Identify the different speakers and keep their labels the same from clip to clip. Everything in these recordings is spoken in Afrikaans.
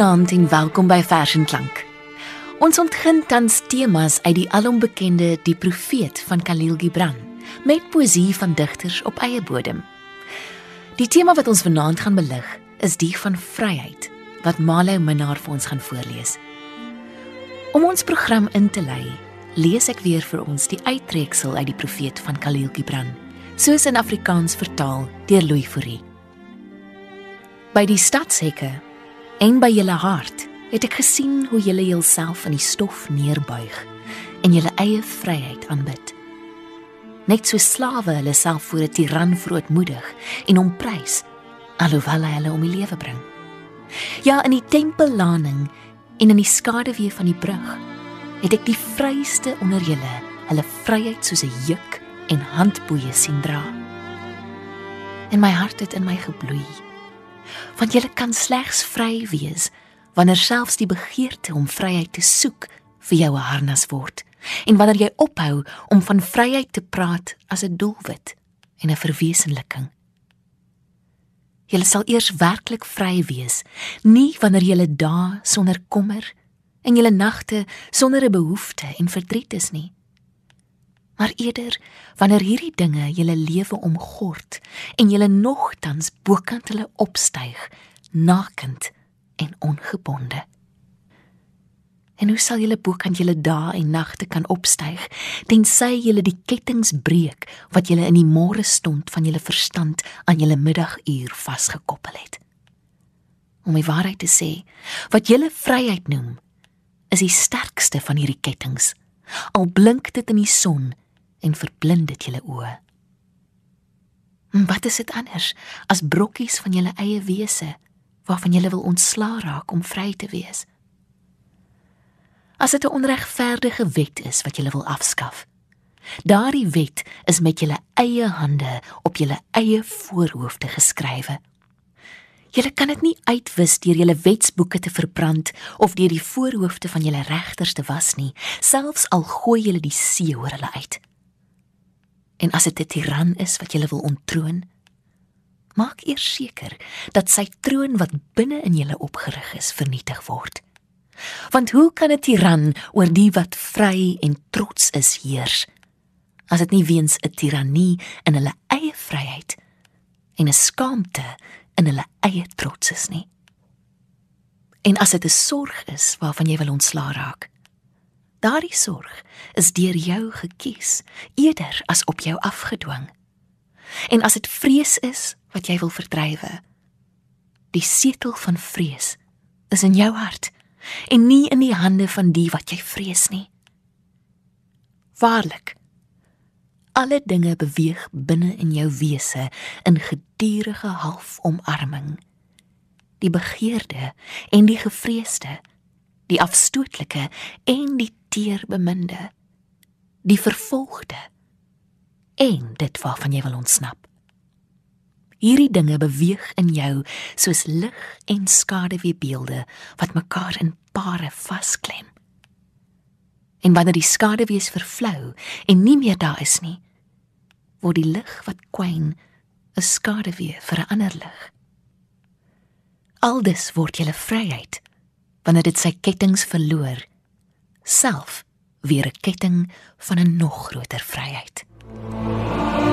Speaker 1: Goeienaand en welkom by Vers en Klank. Ons ontgin tans temas uit die alombekende Die Profeet van Khalil Gibran met poesie van digters op eie bodem. Die tema wat ons vanaand gaan belig is die van vryheid wat Malo Minnar vir ons gaan voorlees. Om ons program in te lei, lees ek weer vir ons die uittreksel uit die Profeet van Khalil Gibran, soos in Afrikaans vertaal deur Louis Fourie. By die stadshekke En by julle hart het ek gesien hoe julle julself in die stof neerbuig en julle eie vryheid aanbid. Net so slawe hulle self voor 'n tiran verootmoedig en hom prys alhoewel hy hulle om die lewe bring. Ja, in die tempellaning en in die skaduwee van die brug het ek die vryste onder julle hulle vryheid soos 'n juk en handboeie sien dra. En my hart het in my gebloei want jy kan slegs vry wees wanneer selfs die begeerte om vryheid te soek vir jou 'n harnas word en wanneer jy ophou om van vryheid te praat as 'n doelwit en 'n verwesenliking. Jy sal eers werklik vry wees nie wanneer jy dae sonder kommer en jy nagte sonder 'n behoefte en verdriet is nie maar eerder wanneer hierdie dinge julle lewe omgord en julle nogtans bokant hulle opstyg nakend en ongebonde en hoe sal julle bokant julle dae en nagte kan opstyg tensy julle die kettinge breek wat julle in die môre stond van julle verstand aan julle middaguur vasgekoppel het? Om die waarheid te sê wat julle vryheid noem is die sterkste van hierdie kettinge. Al blink dit in die son en verblind dit julle oë. Wat is dit anders as brokkies van julle eie wese waarvan julle wil ontslaa raak om vry te wees? As dit 'n onregverdige wet is wat julle wil afskaf. Daardie wet is met julle eie hande op julle eie voorhoofde geskrywe. Julle kan dit nie uitwis deur julle wetsboeke te verbrand of deur die voorhoofde van julle regters te was nie, selfs al gooi julle die see oor hulle uit. En as dit 'n tiran is wat jy wil ontroon, maak eers seker dat sy troon wat binne in julle opgerig is vernietig word. Want hoe kan 'n tiran oor die wat vry en trots is heers as dit nie weens 'n tirannie in hulle eie vryheid en 'n skaamte in hulle eie trots is nie? En as dit 'n sorg is waarvan jy wil ontslaa raak, Daardie sorg is deur jou gekies eerder as op jou afgedwing. En as dit vrees is wat jy wil verdrywe, die setel van vrees is in jou hart en nie in die hande van die wat jy vrees nie. Waarlik alle dinge beweeg binne in jou wese in gedurende halfomarming. Die begeerde en die gevreesde, die afstootlike en die teerbeminde, die vervolgde en dit waarvan jy wil ontsnap. Hierdie dinge beweeg in jou soos lig en skaduweebeelde wat mekaar in pare vasklem. En wanneer die skaduwees vervlou en nie meer daar is nie, word die lig wat kwyn 'n skaduwee vir 'n ander lig. Aldus word jy vryheid wanneer dit sy kettinge verloor self weer 'n ketting van 'n nog groter vryheid. Kom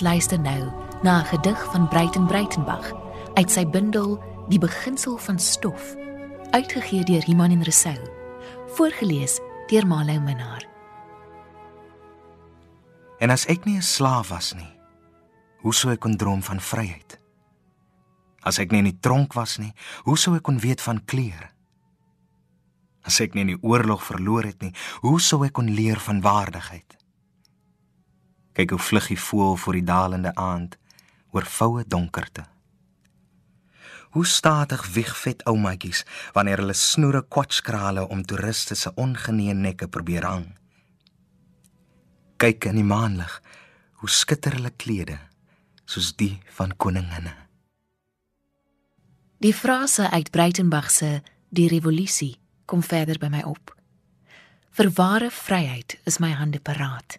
Speaker 1: ons luister nou na 'n gedig van Breiten Breitenbach uit sy bundel Die beginsel van stof, uitgegee deur Iman en Resou, voorgeles deur Malou Minnar.
Speaker 2: En as ek nie 'n slaaf was nie, hoe sou ek kon droom van vryheid? As ek nie in die tronk was nie, hoe sou ek kon weet van kleur? As ek nie in die oorlog verloor het nie, hoe sou ek kon leer van waardigheid? Kyk hoe vlug die voël voor die dalende aand oor voue donkerte. Hoe stadig wieg vet oumaatjies wanneer hulle snoere kwatskrale om toeriste se ongenee nekke probeer hang. Kyk in die maanlig, hoe skitter hulle klede soos die van koninginne.
Speaker 1: Die frase uit Breitenbach se Die revolusie kom verder by my op. Vir ware vryheid is my hande paraat.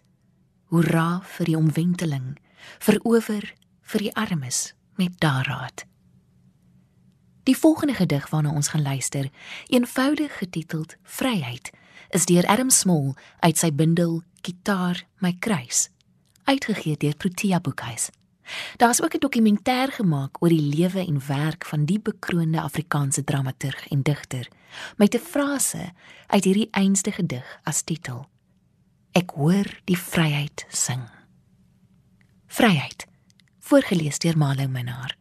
Speaker 1: Hoera vir die omwenteling, verower vir die armes met daarraad. Die volgende gedig waarna ons gaan luister, eenvoudig getiteld Vryheid, is deur Adam Small uit sy bundel Gitaar my kruis, uitgegee deur Protea Boekhuis. Daar's ook 'n dokumentêr gemaak oor die lewe en werk van die bekroonde Afrikaanse dramaturg en digter met 'n frase uit hierdie einste gedig as titel. Ek hoor die vryheid sing. Vryheid. Voorgeles deur Malo Minnar.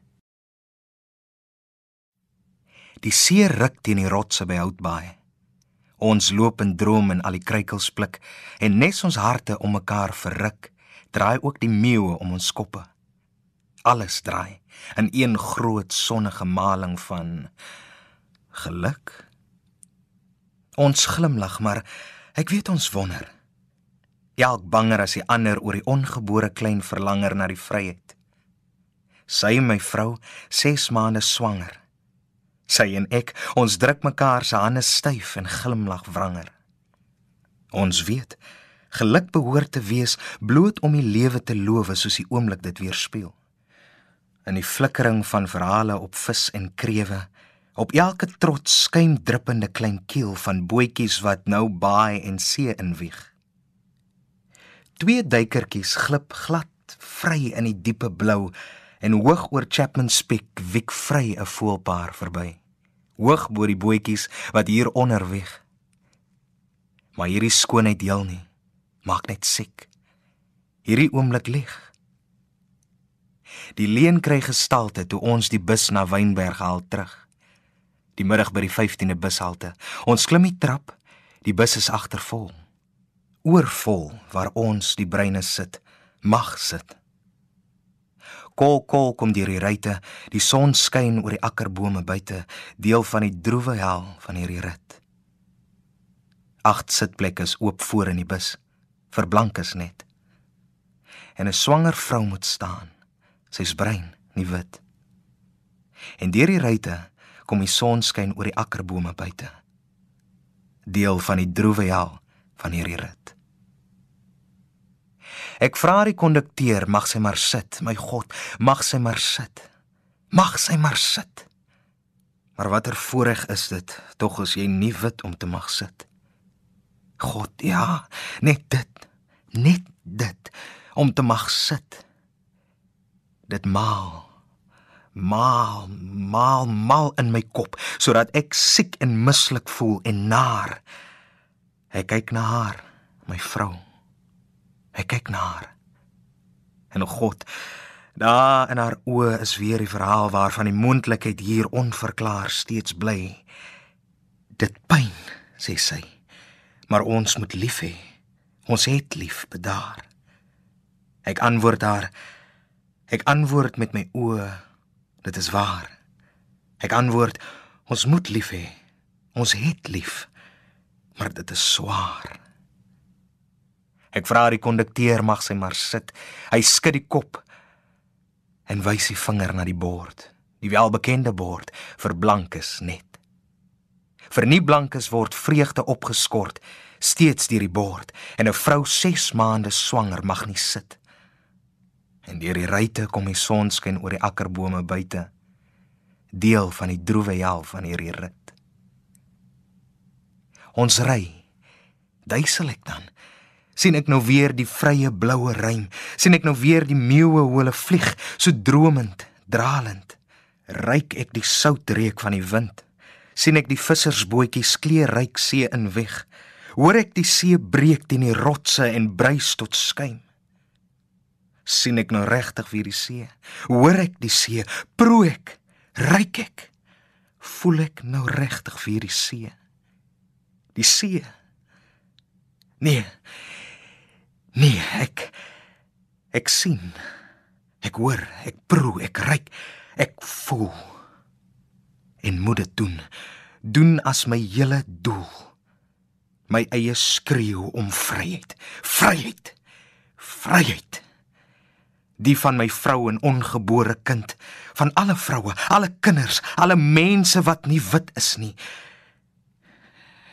Speaker 2: Die see ruk teen die rotse by Houtbaai. Ons loop en droom en al die kruikels pluk en nes ons harte om mekaar verruk, draai ook die meeue om ons koppe alles draai in een groot sonnige maling van geluk. Ons glimlag, maar ek weet ons wonder. Elk banger as die ander oor die ongebore klein verlanger na die vryheid. Sy my vrou 6 maande swanger. Sy en ek, ons druk mekaar se hande styf en glimlag wranger. Ons weet geluk behoort te wees bloot om die lewe te lowe soos die oomblik dit weerspieël in die flikkering van verhale op vis en krewe op elke trots skuim druppende klein kiel van bootjies wat nou baai en see inwieg twee duikertjies glip glad vry in die diepe blou en hoog oor Chapman Spek wiek vry 'n voelpaar verby hoog bo die bootjies wat hier onder wieg maar hierdie skoonheid heel nie maak net siek hierdie oomblik lieg Die leen kry gestalte toe ons die bus na Wynberg haal terug. Die middag by die 15de bushalte. Ons klim die trap. Die bus is agtervol. Oorvol waar ons die breine sit, mag sit. Kol kol kom deur die ruite, die son skyn oor die akkerbome buite, deel van die droewe hel van hierdie rit. Agt sitplekke is oop voor in die bus, vir blankes net. En 'n swanger vrou moet staan sy's bruin, nie wit. En deur die ruite kom die son skyn oor die akkerbome buite. Deel van die droewe hel van hierdie rit. Ek vra die kondukteur, mag sy maar sit, my God, mag sy maar sit. Mag sy maar sit. Maar watter voorreg is dit tog as jy nie wit om te mag sit. God, ja, net dit. Net dit om te mag sit dit maal maal maal maal in my kop sodat ek siek en mislik voel en naar ek kyk na haar my vrou ek kyk na haar en god daar in haar oë is weer die verhaal waarvan die moontlikheid hier onverklaar steeds bly dit pyn sê sy maar ons moet lief hê ons het lief bedaar ek antwoord haar Ek antwoord met my oë. Dit is waar. Ek antwoord, ons moet lief hê. Ons het lief. Maar dit is swaar. Ek vra die kondukteur mag sy maar sit. Hy skud die kop en wys die vinger na die bord. Die welbekende bord vir blankes net. Vir nie blankes word vreugde opgeskort steeds deur die bord en 'n vrou 6 maande swanger mag nie sit en deur die ruite kom die son skyn oor die akkerbome buite deel van die droewe hel van hierdie rit ons ry duisel ek dan sien ek nou weer die vrye bloue ruim, sien ek nou weer die meeuwe hoe hulle vlieg, so dromend, dralend. Ryk ek die soutreuk van die wind, sien ek die vissersbootjies kleurryk see in weg. Hoor ek die see breek teen die rotse en bruis tot skuim. sien ek nou regtig weer die see. Hoor ek die see, proe ek, ryk ek. Voel ek nou regtig weer die see. Die see. Nee. Nee, ek ek sien. Ek hoor, ek proe, ek ryk, ek voel. En moet dit doen. Doen as my hele doel. My eie skreeu om vryheid. Vryheid. Vryheid. Die van my vrou en ongebore kind, van alle vroue, alle kinders, alle mense wat nie wit is nie.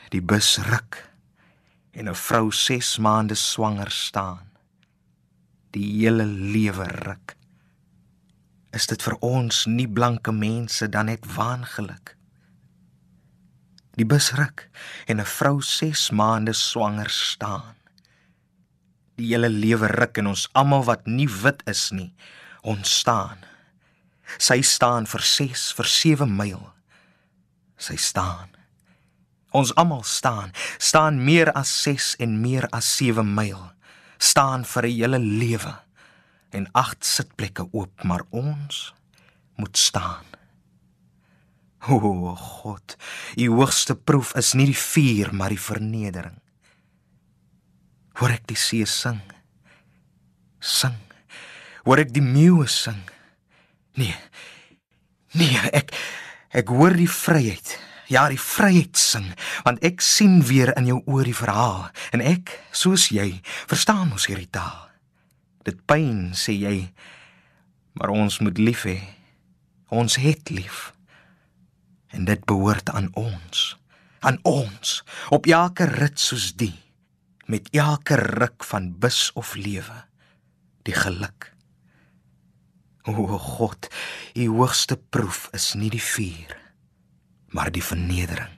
Speaker 2: Die bus ruk en 'n vrou 6 maande swanger staan. Die hele lewe ruk. Is dit vir ons nie blanke mense dan net waangeluk? Die bus ruk en 'n vrou 6 maande swanger staan. Die hele lewe ruk en ons almal wat nie wit is nie, ons staan. Sy staan vir 6 vir 7 myl. Sy staan. Ons almal staan, staan meer as 6 en meer as 7 myl. Staan vir 'n hele lewe en agt sitplekke oop, maar ons moet staan. O God, u hoogste proef is nie die vuur, maar die vernedering. Hoor ek die see sing? Sing. Hoor ek die meeu sing? Nee. Nee, ek ek hoor die vryheid ja, die vryheid sing, want ek sien weer in jou oë die verhaal en ek, soos jy, verstaan ons hierdie taal. Dit pyn, sê jy, maar ons moet lief hê. Ons het lief. En dit behoort aan ons, aan ons, op elke rit soos die, met elke ruk van bus of lewe, die geluk. O God, u hoogste proef is nie die vuur maar die vernedering.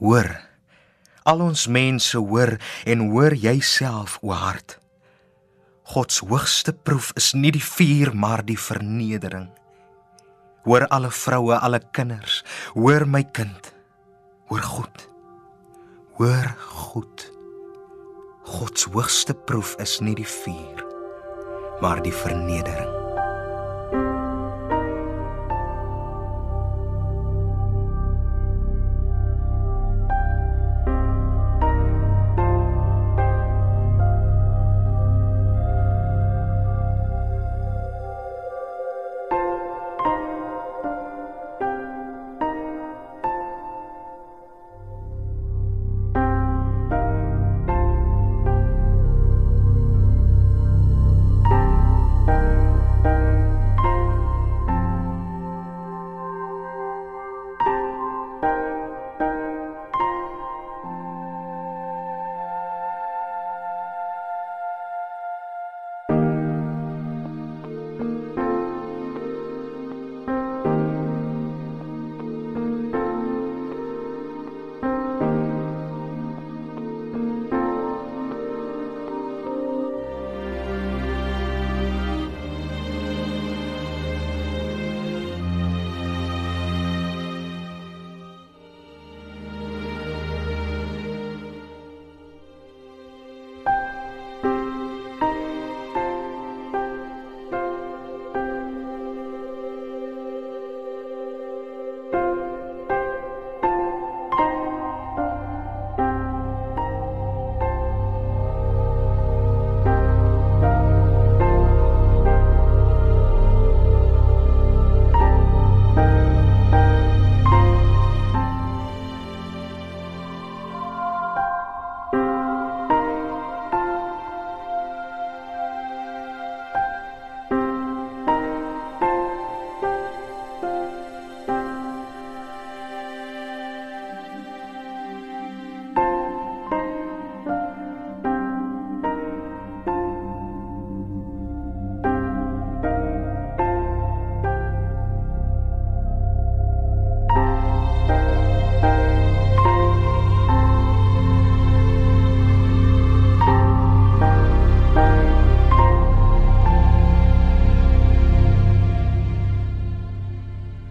Speaker 2: Hoor, al ons mense hoor en hoor jouself o hart. God se hoogste proef is nie die vuur maar die vernedering. Hoor alle vroue, alle kinders, hoor my kind. Hoor goed. Hoor goed. God se hoogste proef is nie die vuur maar die vernedering.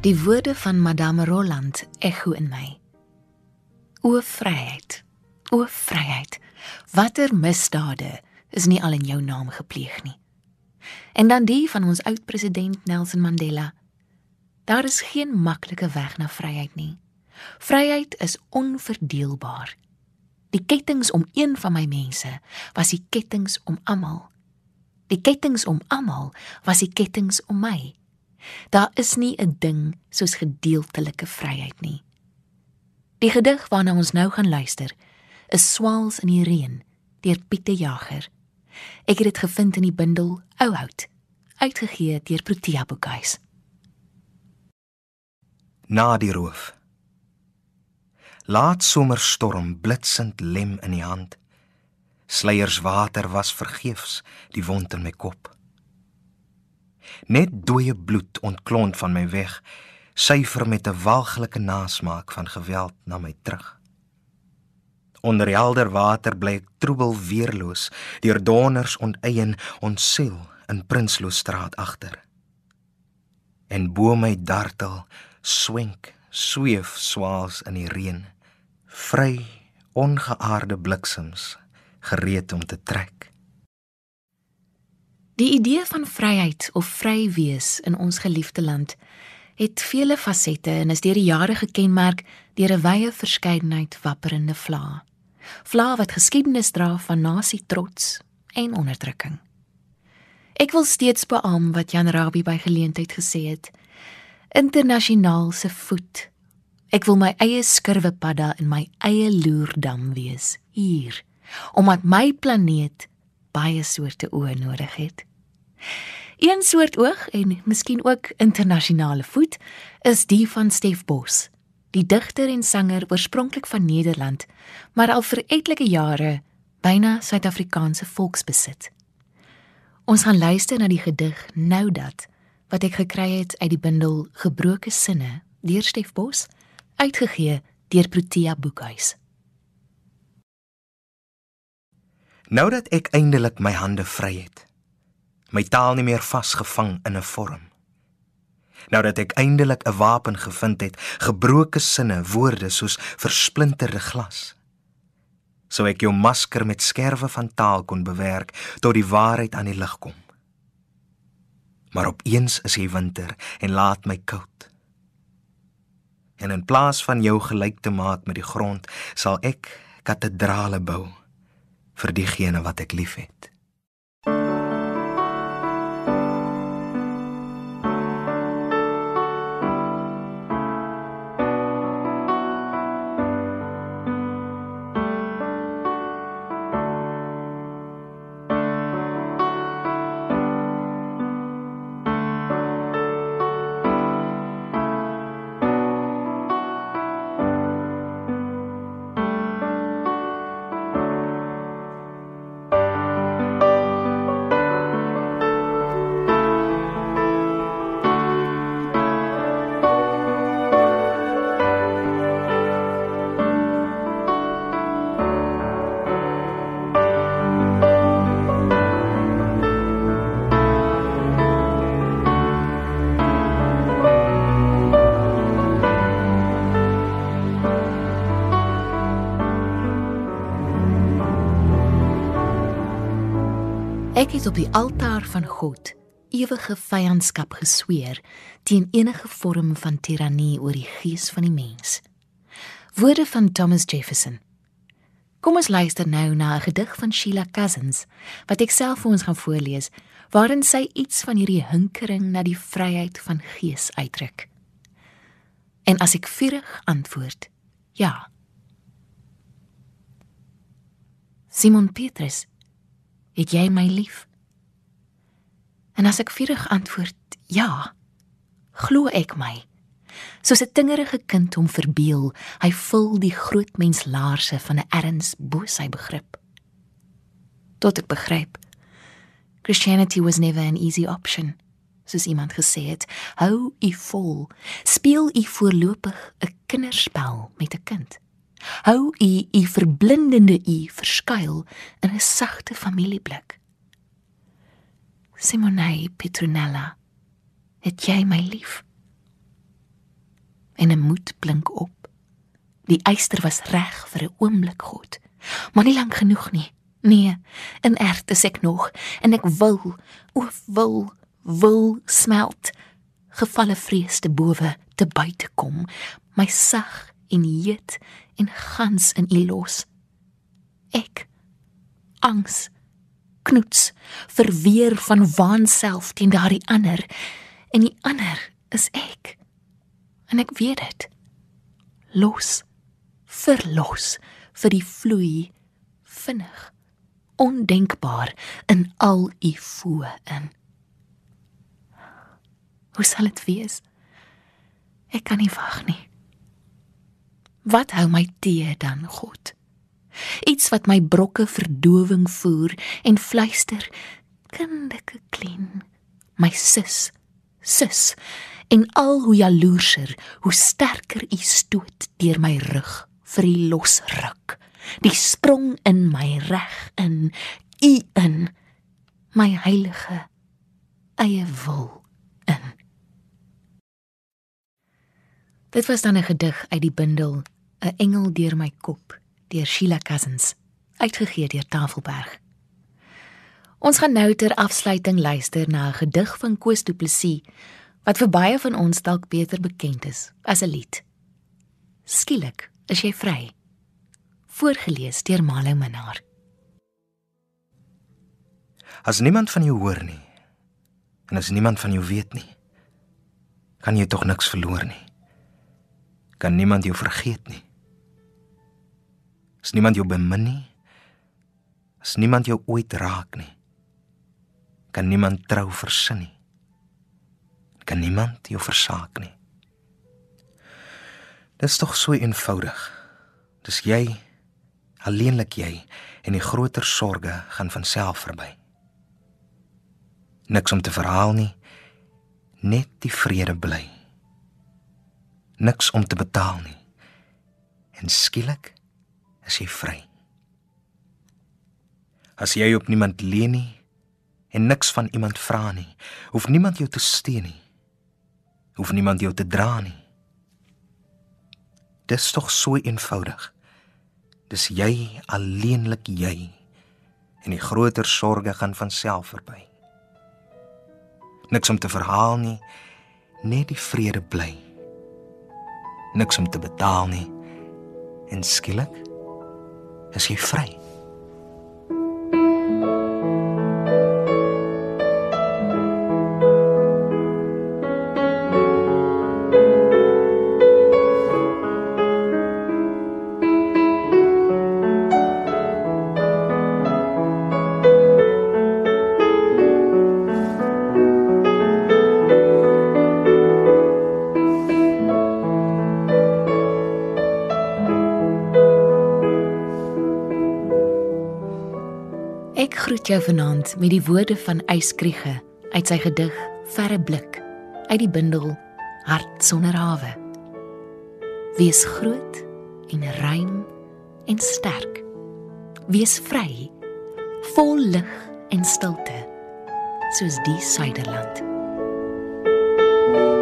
Speaker 1: Die woorde van Madame Roland ekho in my. O vryheid. O vryheid. Watter misdade is nie al in jou naam gepleeg nie. En dan die van ons oud president Nelson Mandela. Daar is geen maklike weg na vryheid nie. Vryheid is onverdeelbaar. Die kettinge om een van my mense was die kettinge om almal. Die kettinge om almal was die kettinge om my. Daar is nie 'n ding soos gedeeltelike vryheid nie. Die gedig waarna ons nou gaan luister, is Swaals in die reën deur Pieter Jager. Ek het dit gevind in die bundel Ouhout, uitgegee deur Protea Boekhuis.
Speaker 2: Na die roof. Laat somerstorm blitsend lem in die hand. Sleiers water was vergeefs die wond in my kop. Net dooie bloed ontklont van my weg, syfer met 'n walglike nasmaak van geweld na my terug. Onder helder water bly ek troebel weerloos, deur donders onteien ons siel in Prinsloostraat agter. En bo my dartel swenk, sweef swaals in die reën, vry ongeaarde bliksems gereed om te trek.
Speaker 1: Die idee van vryheid of vry wees in ons geliefde land het vele fasette en is deur die jare gekenmerk deur 'n wye verskeidenheid wapperende vlae vla wat geskiedenis dra van nasie trots en onderdrukking. Ek wil steeds beam wat Jan Rabie by geleentheid gesê het. Internasionaal se voet. Ek wil my eie skurwepadda in my eie loerdam wees hier, omdat my planeet baie soorte oë nodig het. Een soort oog en miskien ook internasionale voet is die van Stef Bos die digter en sanger oorspronklik van Nederland, maar al vir etlike jare byna Suid-Afrikaanse volksbesit. Ons gaan luister na die gedig Nou dat wat ek gekry het uit die bundel Gebroke sinne deur Stef Bos, uitgegee deur Protea Boekhuis.
Speaker 2: Nou dat ek eindelik my hande vry het, my taal nie meer vasgevang in 'n vorm nou dat ek eindelik 'n wapen gevind het, gebroke sinne, woorde soos versplinterde glas. Sou ek jou masker met skerwe van taal kon bewerk tot die waarheid aan die lig kom. Maar opeens is hy winter en laat my koud. En in plaas van jou gelyk te maak met die grond, sal ek katedrale bou vir diegene wat ek liefhet.
Speaker 1: Ek het op die altaar van God ewige vyandskap gesweer teen enige vorm van tirannie oor die gees van die mens. Woorde van Thomas Jefferson. Kom ons luister nou na 'n gedig van Sheila Cousins wat ek self vir ons gaan voorlees waarin sy iets van hierdie hinkering na die vryheid van gees uitdruk. En as ek vurig antwoord, ja. Simon Petrus Het jy my lief? En as ek vurig antwoord, ja, glo ek my. Soos 'n tingerige kind hom verbeel, hy vul die groot mens laarse van 'n erns bo sy begrip. Tot ek begryp. Christianity was never an easy option. Soos iemand gesê het, hou u vol, speel u voorlopig 'n kinderspel met 'n kind. Hou u u verblindende u verskuil in 'n sagte familieblik. Simone Petronella, het jy my lief? en 'n moed blink op. Die eyster was reg vir 'n oomblik, God, maar nie lank genoeg nie. Nee, en ert is ek nog en ek wil, o wil, wil smelt. Gevalle vrees te bowe te buite kom, my sag en heet en gans in u los. Ek angs knoets verweer van waanself teen daardie ander. En die ander is ek. En ek weet dit. Los verlos vir die vloei vinnig ondenkbaar in al u voë in. Hoe sal dit wees? Ek kan nie wag nie wat hou my teë dan god? Iets wat my brokke verdowing voer en fluister kinderlike klein my sis sis. En al hoe jaloerser hoe sterker u stoot deur my rug vir die losruk. Die sprong in my reg in u in my heilige eie wil in dit was dan 'n gedig uit die bundel 'n engel deur my kop deur Sheila Cousins, uitgegee deur Tafelberg. Ons gaan nou ter afsluiting luister na 'n gedig van Koos Du Plessis wat vir baie van ons dalk beter bekend is as 'n lied. Skielik is jy vry. Voorgeles deur Malo Minnar.
Speaker 2: As niemand van jou hoor nie en as niemand van jou weet nie, kan jy tog niks verloor nie. Kan niemand jou vergeet nie. As niemand jou bemin nie, as niemand jou ooit raak nie, kan niemand trou versin nie. Kan niemand jou versaak nie. Dit is tog so eenvoudig. Dis jy, alleenlik jy en die groter sorges gaan van self verby. Niks om te verhaal nie, net die vrede bly. Niks om te betaal nie. En skielik is jy vry. As jy op niemand leen nie en niks van iemand vra nie, hoef niemand jou te steun nie. Hoef niemand jou te dra nie. Dis tog so eenvoudig. Dis jy alleenlik jy en die groter sorges gaan van self verby. Niks om te verhaal nie, net die vrede bly. Niks om te betaal nie. En skielik is jy vry.
Speaker 1: Jou vanaand met die woorde van Eyskriege uit sy gedig Verre blik uit die bundel Hart sonder hawe. Wees groot en ruim en sterk. Wees vry, vol lig en stilte, soos die Suiderland. thank you